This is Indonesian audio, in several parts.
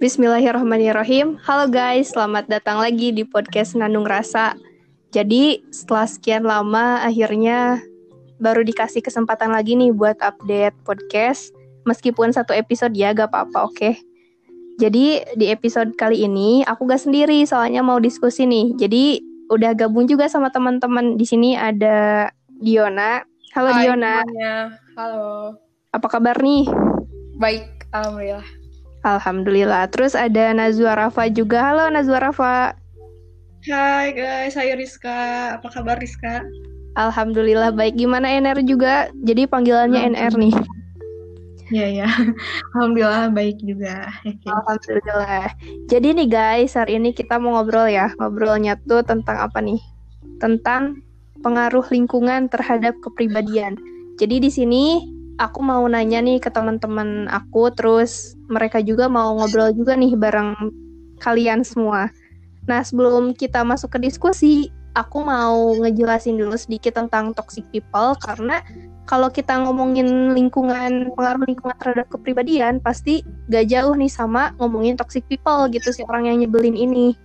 Bismillahirrahmanirrahim. Halo guys, selamat datang lagi di podcast Nandung Rasa. Jadi setelah sekian lama akhirnya baru dikasih kesempatan lagi nih buat update podcast. Meskipun satu episode ya gak apa-apa oke. Okay? Jadi di episode kali ini aku gak sendiri soalnya mau diskusi nih. Jadi udah gabung juga sama teman-teman di sini ada Diona. Halo Hai, Diona. semuanya. Halo. Apa kabar nih? Baik, alhamdulillah. Alhamdulillah. Terus ada Nazwa Rafa juga. Halo Nazwa Rafa. Hai guys, saya Rizka. Apa kabar Rizka? Alhamdulillah baik. Gimana NR juga? Jadi panggilannya NR nih. Iya ya. Alhamdulillah baik juga. Alhamdulillah. Jadi nih guys, hari ini kita mau ngobrol ya. Ngobrolnya tuh tentang apa nih? Tentang pengaruh lingkungan terhadap kepribadian. Jadi di sini aku mau nanya nih ke teman-teman aku, terus mereka juga mau ngobrol juga nih bareng kalian semua. Nah, sebelum kita masuk ke diskusi, aku mau ngejelasin dulu sedikit tentang toxic people karena kalau kita ngomongin lingkungan, pengaruh lingkungan terhadap kepribadian, pasti gak jauh nih sama ngomongin toxic people gitu sih orang yang nyebelin ini.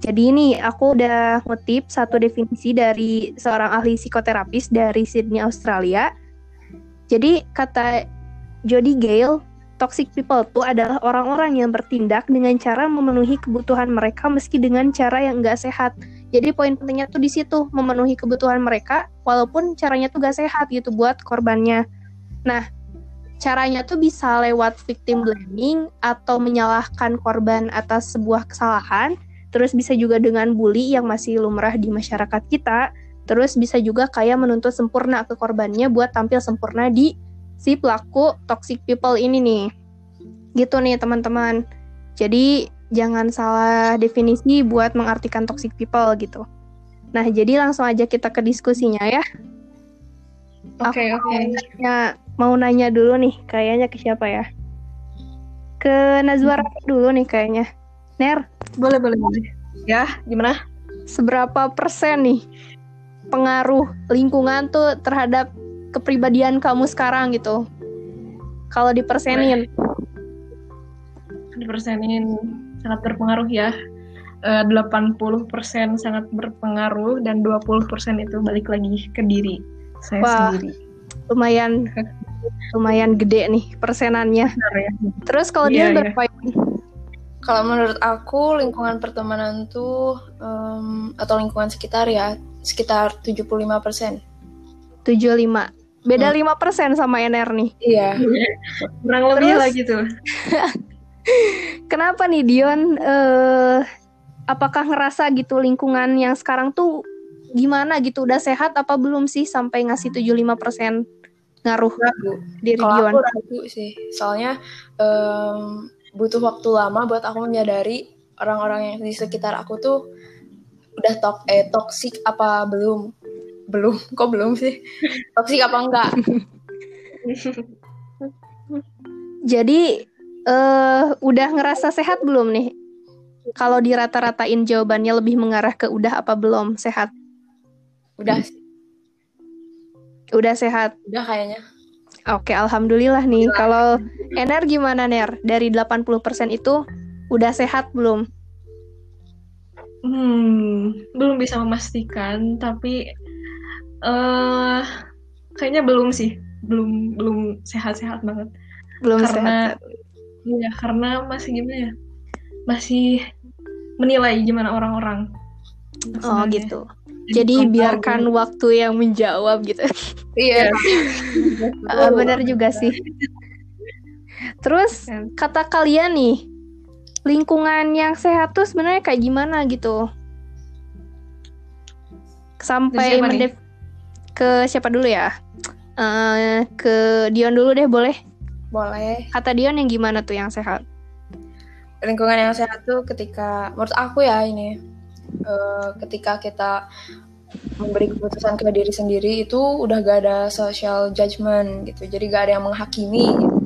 Jadi ini aku udah ngutip satu definisi dari seorang ahli psikoterapis dari Sydney, Australia. Jadi kata Jody Gale, toxic people itu adalah orang-orang yang bertindak dengan cara memenuhi kebutuhan mereka meski dengan cara yang nggak sehat. Jadi poin pentingnya tuh di situ memenuhi kebutuhan mereka walaupun caranya tuh gak sehat gitu buat korbannya. Nah, caranya tuh bisa lewat victim blaming atau menyalahkan korban atas sebuah kesalahan, terus bisa juga dengan bully yang masih lumrah di masyarakat kita, terus bisa juga kayak menuntut sempurna ke korbannya buat tampil sempurna di si pelaku toxic people ini nih. Gitu nih teman-teman. Jadi jangan salah definisi buat mengartikan toxic people gitu. Nah, jadi langsung aja kita ke diskusinya ya. Oke, Aku oke. Ya, mau nanya dulu nih, kayaknya ke siapa ya? Ke Nazwa Rafa dulu nih kayaknya. Ner, Boleh, boleh, boleh. Ya, gimana? seberapa persen nih pengaruh lingkungan tuh terhadap kepribadian kamu sekarang gitu? Kalau dipersenin. Dipersenin sangat berpengaruh ya. Eh, 80% sangat berpengaruh dan 20% itu balik lagi ke diri saya Wah. sendiri. Lumayan lumayan gede nih persenannya. Benar ya? Terus kalau Iya, dia iya. berapa? Kalau menurut aku lingkungan pertemanan tuh em, atau lingkungan sekitar ya sekitar 75%. 75. Beda Hmm. 5% sama NR nih. Iya. Kurang lebih Terus? lagi tuh. Kenapa nih Dion? eh apakah ngerasa gitu lingkungan yang sekarang tuh gimana gitu? Udah sehat apa belum sih sampai ngasih 75% ngaruh Ragu. diri Kalau Dion? aku ragu sih. Soalnya em, butuh waktu lama buat aku menyadari orang-orang yang di sekitar aku tuh udah tok eh toksik apa belum? Belum. Kok belum sih? Toksik apa enggak? Jadi eh udah ngerasa sehat belum nih? Kalau dirata-ratain jawabannya lebih mengarah ke udah apa belum sehat? Udah, Udah sehat. udah kayaknya. Oke, alhamdulillah nih. Kalau NR gimana Ner? Dari 80% itu udah sehat belum? Hmm, belum bisa memastikan, tapi eh kayaknya belum sih. Belum belum sehat-sehat banget. Belum karena sehat. Iya, karena masih gimana ya? Masih menilai gimana orang-orang. Oh gitu. Jadi biarkan waktu yang menjawab gitu. Iya. Ah, bener juga sih. Terus kata kalian nih, lingkungan yang sehat tuh sebenarnya kayak gimana gitu? Sampai nih? mendef- ke siapa dulu ya? Eh, ke Dion dulu deh boleh. Boleh. Kata Dion yang gimana tuh yang sehat? lingkungan yang sehat tuh ketika menurut aku ya ini eh, ketika kita memberi keputusan ke diri sendiri itu udah gak ada social judgment gitu. Jadi gak ada yang menghakimi gitu.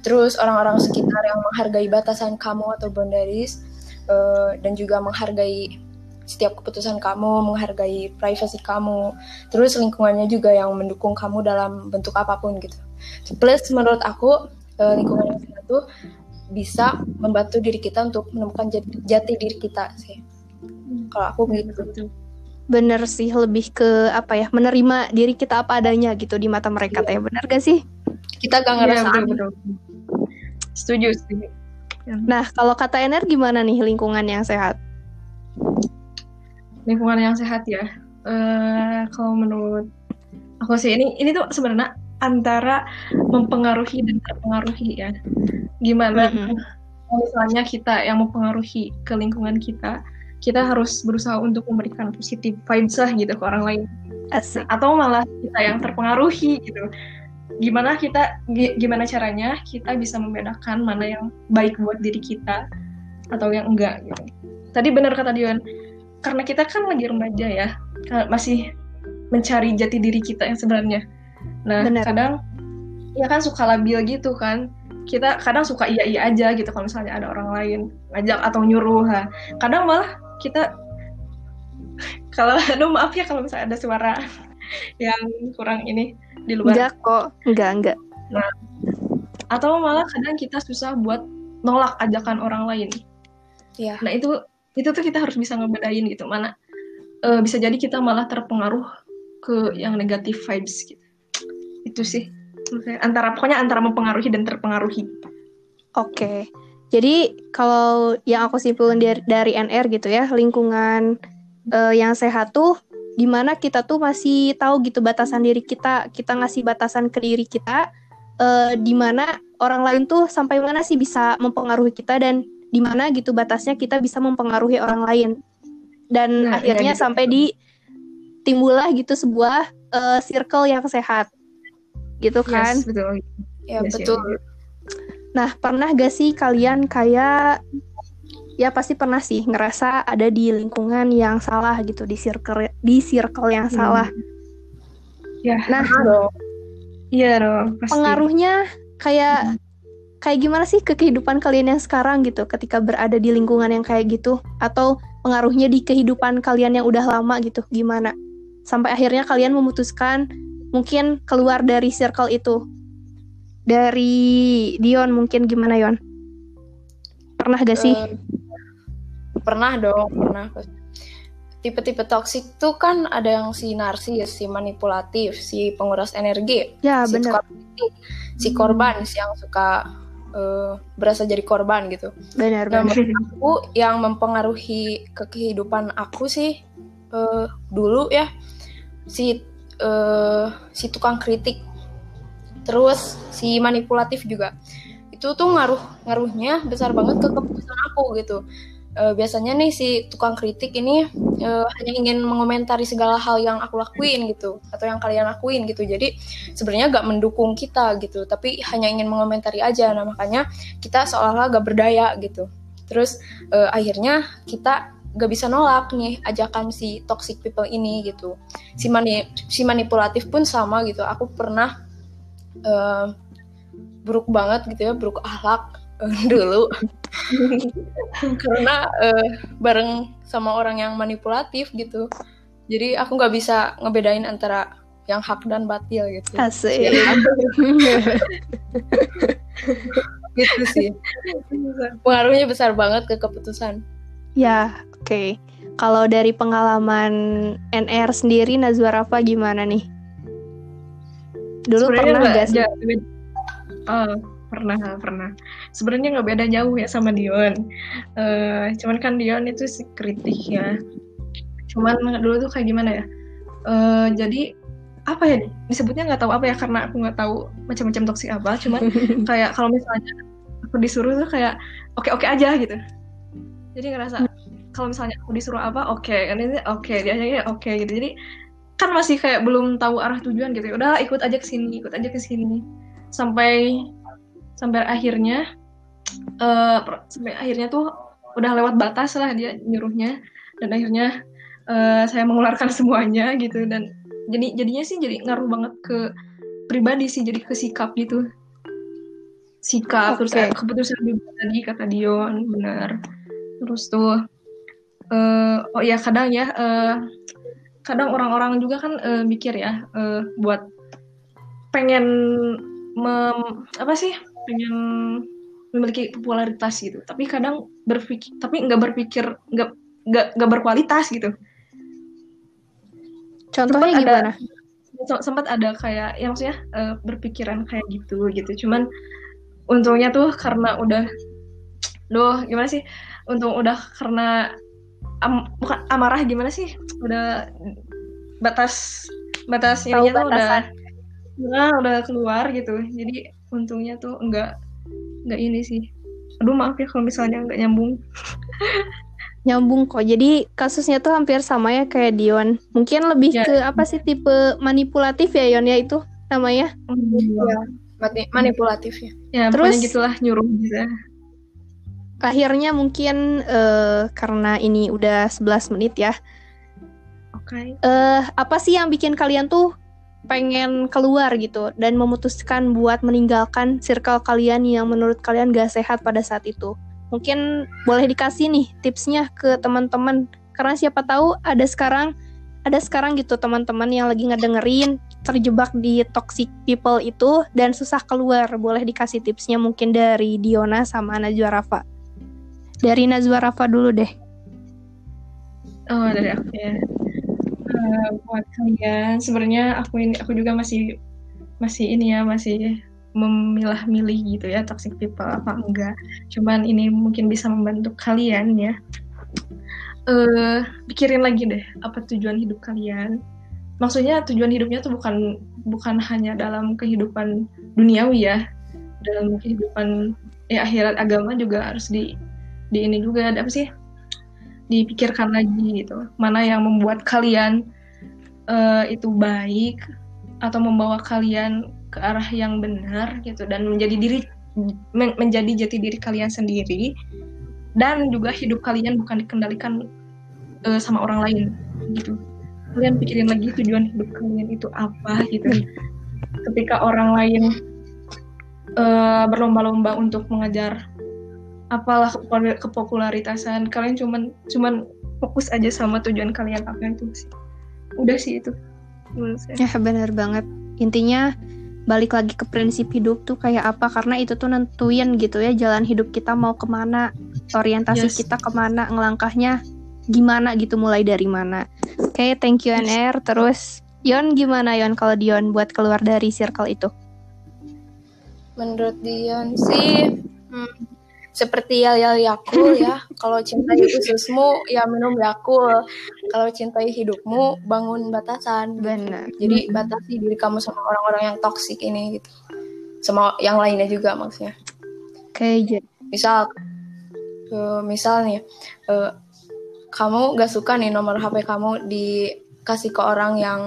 terus orang-orang sekitar yang menghargai batasan kamu atau boundaries eh, dan juga menghargai setiap keputusan kamu menghargai privasi kamu terus lingkungannya juga yang mendukung kamu dalam bentuk apa pun gitu. Plus menurut aku eh, lingkungan tuh bisa membantu diri kita untuk menemukan jati, jati diri kita sih kalau aku begitu Bener sih, lebih ke apa ya, menerima diri kita apa adanya gitu di mata mereka teh. Bener gak sih? kita gak Iya, ngerasa betul, aneh. betul. Setuju, setuju. Nah, kalau kata Ener gimana nih lingkungan yang sehat? lingkungan yang sehat ya. Eh kalau menurut aku sih ini ini tuh sebenarnya antara mempengaruhi dan terpengaruhi ya. Gimana Mm-mm. kalau misalnya kita yang mempengaruhi ke lingkungan kita, kita harus berusaha untuk memberikan positif vibes lah gitu ke orang lain. Asik. Atau malah kita yang terpengaruhi gitu. Gimana kita gi- gimana caranya kita bisa membedakan mana yang baik buat diri kita atau yang enggak gitu. Tadi benar kata Dion, karena kita kan lagi remaja ya, masih mencari jati diri kita yang sebenarnya. Nah, Benar. kadang ya kan suka labil gitu kan. Kita kadang suka iya iya aja gitu kalau misalnya ada orang lain ngajak atau nyuruh. Nah, kadang malah kita kalau aduh maaf ya kalau misalnya ada suara yang kurang ini di luar Enggak kok. Enggak, enggak. atau malah kadang kita susah buat nolak ajakan orang lain. Iya. Nah itu itu tuh kita harus bisa ngebedain gitu mana eh, bisa jadi kita malah terpengaruh ke yang negatif vibes gitu. Itu sih antara pokoknya antara mempengaruhi dan terpengaruhi. Oke. Jadi kalau yang aku simpulin dari, dari NR gitu ya, lingkungan eh, yang sehat tuh di mana kita tuh masih tahu gitu batasan diri kita, kita ngasih batasan ke diri kita, eh, di mana orang lain tuh sampai mana sih bisa mempengaruhi kita dan di mana gitu batasnya kita bisa mempengaruhi orang lain. Dan Nah, akhirnya iya gitu. sampai di timbullah gitu sebuah eh, circle yang sehat. Gitu kan? Yes, betul. Ya Yes, betul. yes. Nah, pernah gak sih kalian kayak ya pasti pernah sih ngerasa ada di lingkungan yang salah gitu di circle di circle yang salah. Ya, Nah, dong. iya dong. Pasti. pengaruhnya kayak kayak gimana sih ke kehidupan kalian yang sekarang gitu ketika berada di lingkungan yang kayak gitu atau pengaruhnya di kehidupan kalian yang udah lama gitu gimana? Sampai akhirnya kalian memutuskan mungkin keluar dari circle itu. Dari Dion mungkin gimana Yon? Pernah gak sih? Eh, pernah dong, pernah. Tipe-tipe toksik tuh kan ada yang si narsis, si manipulatif, si penguras energi, ya si bener. kritik, si korban, si yang suka eh, berasa jadi korban gitu. Benar, Nah, benar. aku yang mempengaruhi ke kehidupan aku sih eh, dulu ya si eh, si tukang kritik, terus si manipulatif juga. Itu tuh ngaruh ngaruhnya besar banget ke keputusan aku gitu. Eh, biasanya nih si tukang kritik ini eh, hanya ingin mengomentari segala hal yang aku lakuin gitu atau yang kalian lakuin gitu. Jadi sebenarnya gak mendukung kita gitu, tapi hanya ingin mengomentari aja. Nah makanya kita seolah-olah gak berdaya gitu. Terus eh, akhirnya kita gak bisa nolak nih ajakan si toxic people ini gitu. Si mani si manipulatif pun sama gitu. Aku pernah eh, buruk banget gitu ya, buruk akhlak eh, dulu karena eh, bareng sama orang yang manipulatif gitu. Jadi aku nggak bisa ngebedain antara yang hak dan batil gitu. Asik. gitu sih. Pengaruhnya besar banget ke keputusan. ya, oke. Kalau dari pengalaman NR sendiri, Nazwa Rafa gimana nih? Dulu Sebenarnya pernah nggak gak sih? Oh, pernah, pernah. Sebenarnya nggak beda jauh ya sama Dion. Eh, cuman kan Dion itu si kritik ya. Cuman dulu tuh kayak gimana ya? Eh, jadi apa ya disebutnya nggak tahu apa ya karena aku nggak tahu macam-macam toksik apa. Cuman kayak kalau misalnya aku disuruh tuh kayak oke oke aja gitu. Jadi ngerasa kalau misalnya aku disuruh apa oke, ini oke, dia oke gitu. Jadi kan masih kayak belum tahu arah tujuan gitu. Udah ikut aja ke sini, ikut aja ke sini. Sampai sampai akhirnya eh per- sampai akhirnya tuh udah lewat batas lah dia nyuruhnya dan akhirnya eh, saya mengeluarkan semuanya gitu dan jadi jadinya sih jadi ngaruh banget ke pribadi sih jadi ke sikap gitu sikap terus Oke. kayak keputusan tadi kata Dion benar terus tuh eh oh ya kadang ya eh, kadang orang-orang juga kan eh, mikir ya eh, buat pengen mem, apa sih pengen memiliki popularitas gitu. Tapi kadang berpikir tapi nggak berpikir nggak nggak nggak berkualitas gitu. Contohnya Sempat gimana? ada- sempat ada kayak ya maksudnya eh, berpikiran kayak gitu gitu. Cuman untungnya tuh karena udah doh gimana sih? Untung udah karena am- bukan amarah gimana sih? Udah batas batas ininya tuh udah nah, udah keluar gitu. Jadi untungnya tuh enggak enggak ini sih. Aduh maaf ya kalau misalnya enggak nyambung. Nyambung kok. Jadi kasusnya tuh hampir sama ya kayak Dion. Mungkin lebih Ya. ke apa sih tipe manipulatif ya Yon ya itu namanya? Ya, manipulatif ya. ya Terus- gitulah nyuruh bisa akhirnya mungkin eh, karena ini udah 11 menit ya oke eh apa sih yang bikin kalian tuh pengen keluar gitu dan memutuskan buat meninggalkan circle kalian yang menurut kalian gak sehat pada saat itu? Mungkin boleh dikasih nih tipsnya ke teman-teman karena siapa tahu ada sekarang ada sekarang gitu teman-teman yang lagi ngedengerin terjebak di toxic people itu dan susah keluar. Boleh dikasih tipsnya mungkin dari Diona sama Najwa Rafa. Dari Najwa Rafa dulu deh. Oh dari aku ya. Eh, buat kalian, sebenarnya aku ini aku juga masih masih ini ya masih memilah-milih gitu ya toxic people apa enggak. Cuman ini mungkin bisa membantu kalian ya. Eh pikirin lagi deh apa tujuan hidup kalian. Maksudnya tujuan hidupnya tuh bukan bukan hanya dalam kehidupan duniawi ya. Dalam kehidupan ya akhirat agama juga harus di di ini juga ada apa sih? dipikirkan lagi gitu. Mana yang membuat kalian eh, itu baik atau membawa kalian ke arah yang benar gitu dan menjadi diri men- menjadi jati diri kalian sendiri dan juga hidup kalian bukan dikendalikan eh, sama orang lain gitu. Kalian pikirin lagi tujuan hidup kalian itu apa gitu. Ketika orang lain eh, berlomba-lomba untuk mengejar apalah kepo- kepopularitasan kalian cuman cuman fokus aja sama tujuan kalian apa itu sih udah sih itu menurut saya Ya benar banget. Intinya balik lagi ke prinsip hidup tuh kayak apa karena itu tuh nentuin gitu ya jalan hidup kita mau ke mana, orientasi Yes. kita ke mana, ngelangkahnya gimana gitu mulai dari mana. Oke, thank you NR. Terus Yon gimana Yon kalau Dion buat keluar dari circle itu? Menurut Dion sih hmm, seperti yel-yel Yakul ya. Kalau cintai ususmu ya minum Yakul. Kalau cintai hidupmu bangun batasan. Benar. Jadi batasi diri kamu sama orang-orang yang toksik ini gitu. Sama yang lainnya juga maksudnya. Oke, jadi Misal eh, misal nih eh, kamu gak suka nih nomor HP kamu dikasih ke orang yang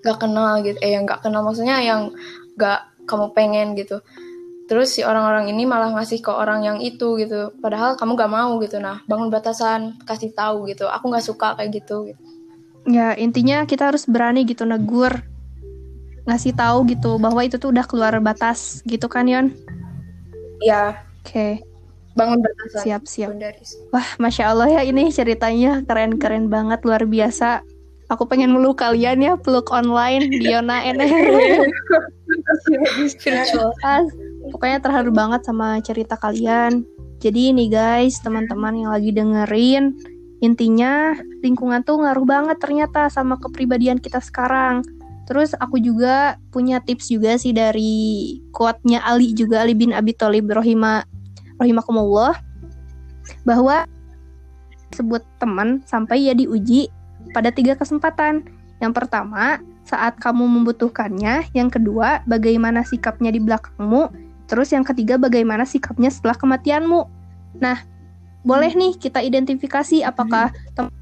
gak kenal gitu. Eh yang gak kenal maksudnya yang gak kamu pengen gitu. Terus si orang-orang ini malah ngasih ke orang yang itu gitu. Padahal kamu gak mau gitu. Nah, bangun batasan, kasih tahu gitu. Aku gak suka kayak gitu. gitu. ya intinya kita harus berani gitu negur ngasih tahu gitu bahwa itu tuh udah keluar batas gitu kan Yon? Ya, Oke, bangun batasan. siap-siap. Boundaries. Wah, masya Allah ya ini ceritanya keren-keren banget, luar biasa. Aku pengen meluk kalian ya, peluk online, Diona. Virtual. Pokoknya terharu banget sama cerita kalian. Jadi nih guys, teman-teman yang lagi dengerin, intinya lingkungan tuh ngaruh banget ternyata sama kepribadian kita sekarang. Terus aku juga punya tips juga sih dari quote-nya Ali juga, Ali bin Abi Thalib rahimah rahimakumullah bahwa sebut teman sampai ya diuji pada tiga kesempatan. Yang pertama, saat kamu membutuhkannya. Yang kedua, bagaimana sikapnya di belakangmu. Terus yang ketiga, bagaimana sikapnya setelah kematianmu. Nah, boleh nih kita identifikasi apakah tem-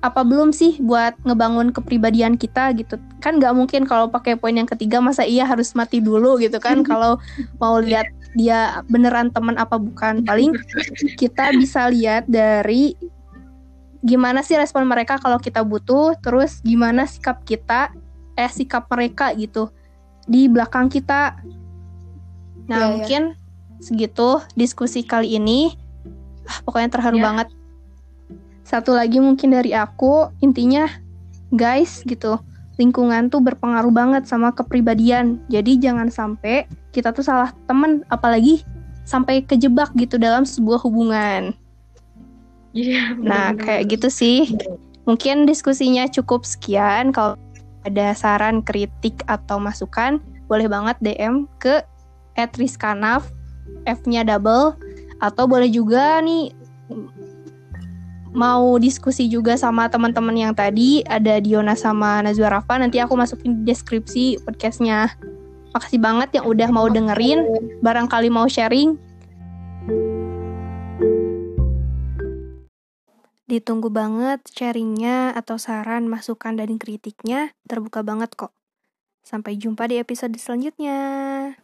apa belum sih buat ngebangun kepribadian kita gitu. Kan nggak mungkin kalau pakai poin yang ketiga masa iya harus mati dulu gitu kan? Kalau mau lihat dia beneran teman apa bukan. Paling kita bisa lihat dari gimana sih respon mereka kalau kita butuh terus gimana sikap kita eh sikap mereka gitu di belakang kita nah Iya, iya. mungkin segitu diskusi kali ini ah, pokoknya terharu Ya. banget satu lagi mungkin dari aku intinya guys gitu lingkungan tuh berpengaruh banget sama kepribadian. Jadi jangan sampai kita tuh salah temen, apalagi sampai kejebak gitu dalam sebuah hubungan. Iya. Nah, kayak gitu sih. Mungkin diskusinya cukup sekian. Kalau ada saran, kritik, atau masukan, boleh banget DM ke @rizkanaf, F-nya double, atau boleh juga nih mau diskusi juga sama teman-teman yang tadi ada Diona sama Nazwa Rafa nanti aku masukin di deskripsi podcastnya makasih banget yang udah mau dengerin barangkali mau sharing Ditunggu banget sharingnya atau saran, masukan, dan kritiknya terbuka banget kok. Sampai jumpa di episode selanjutnya.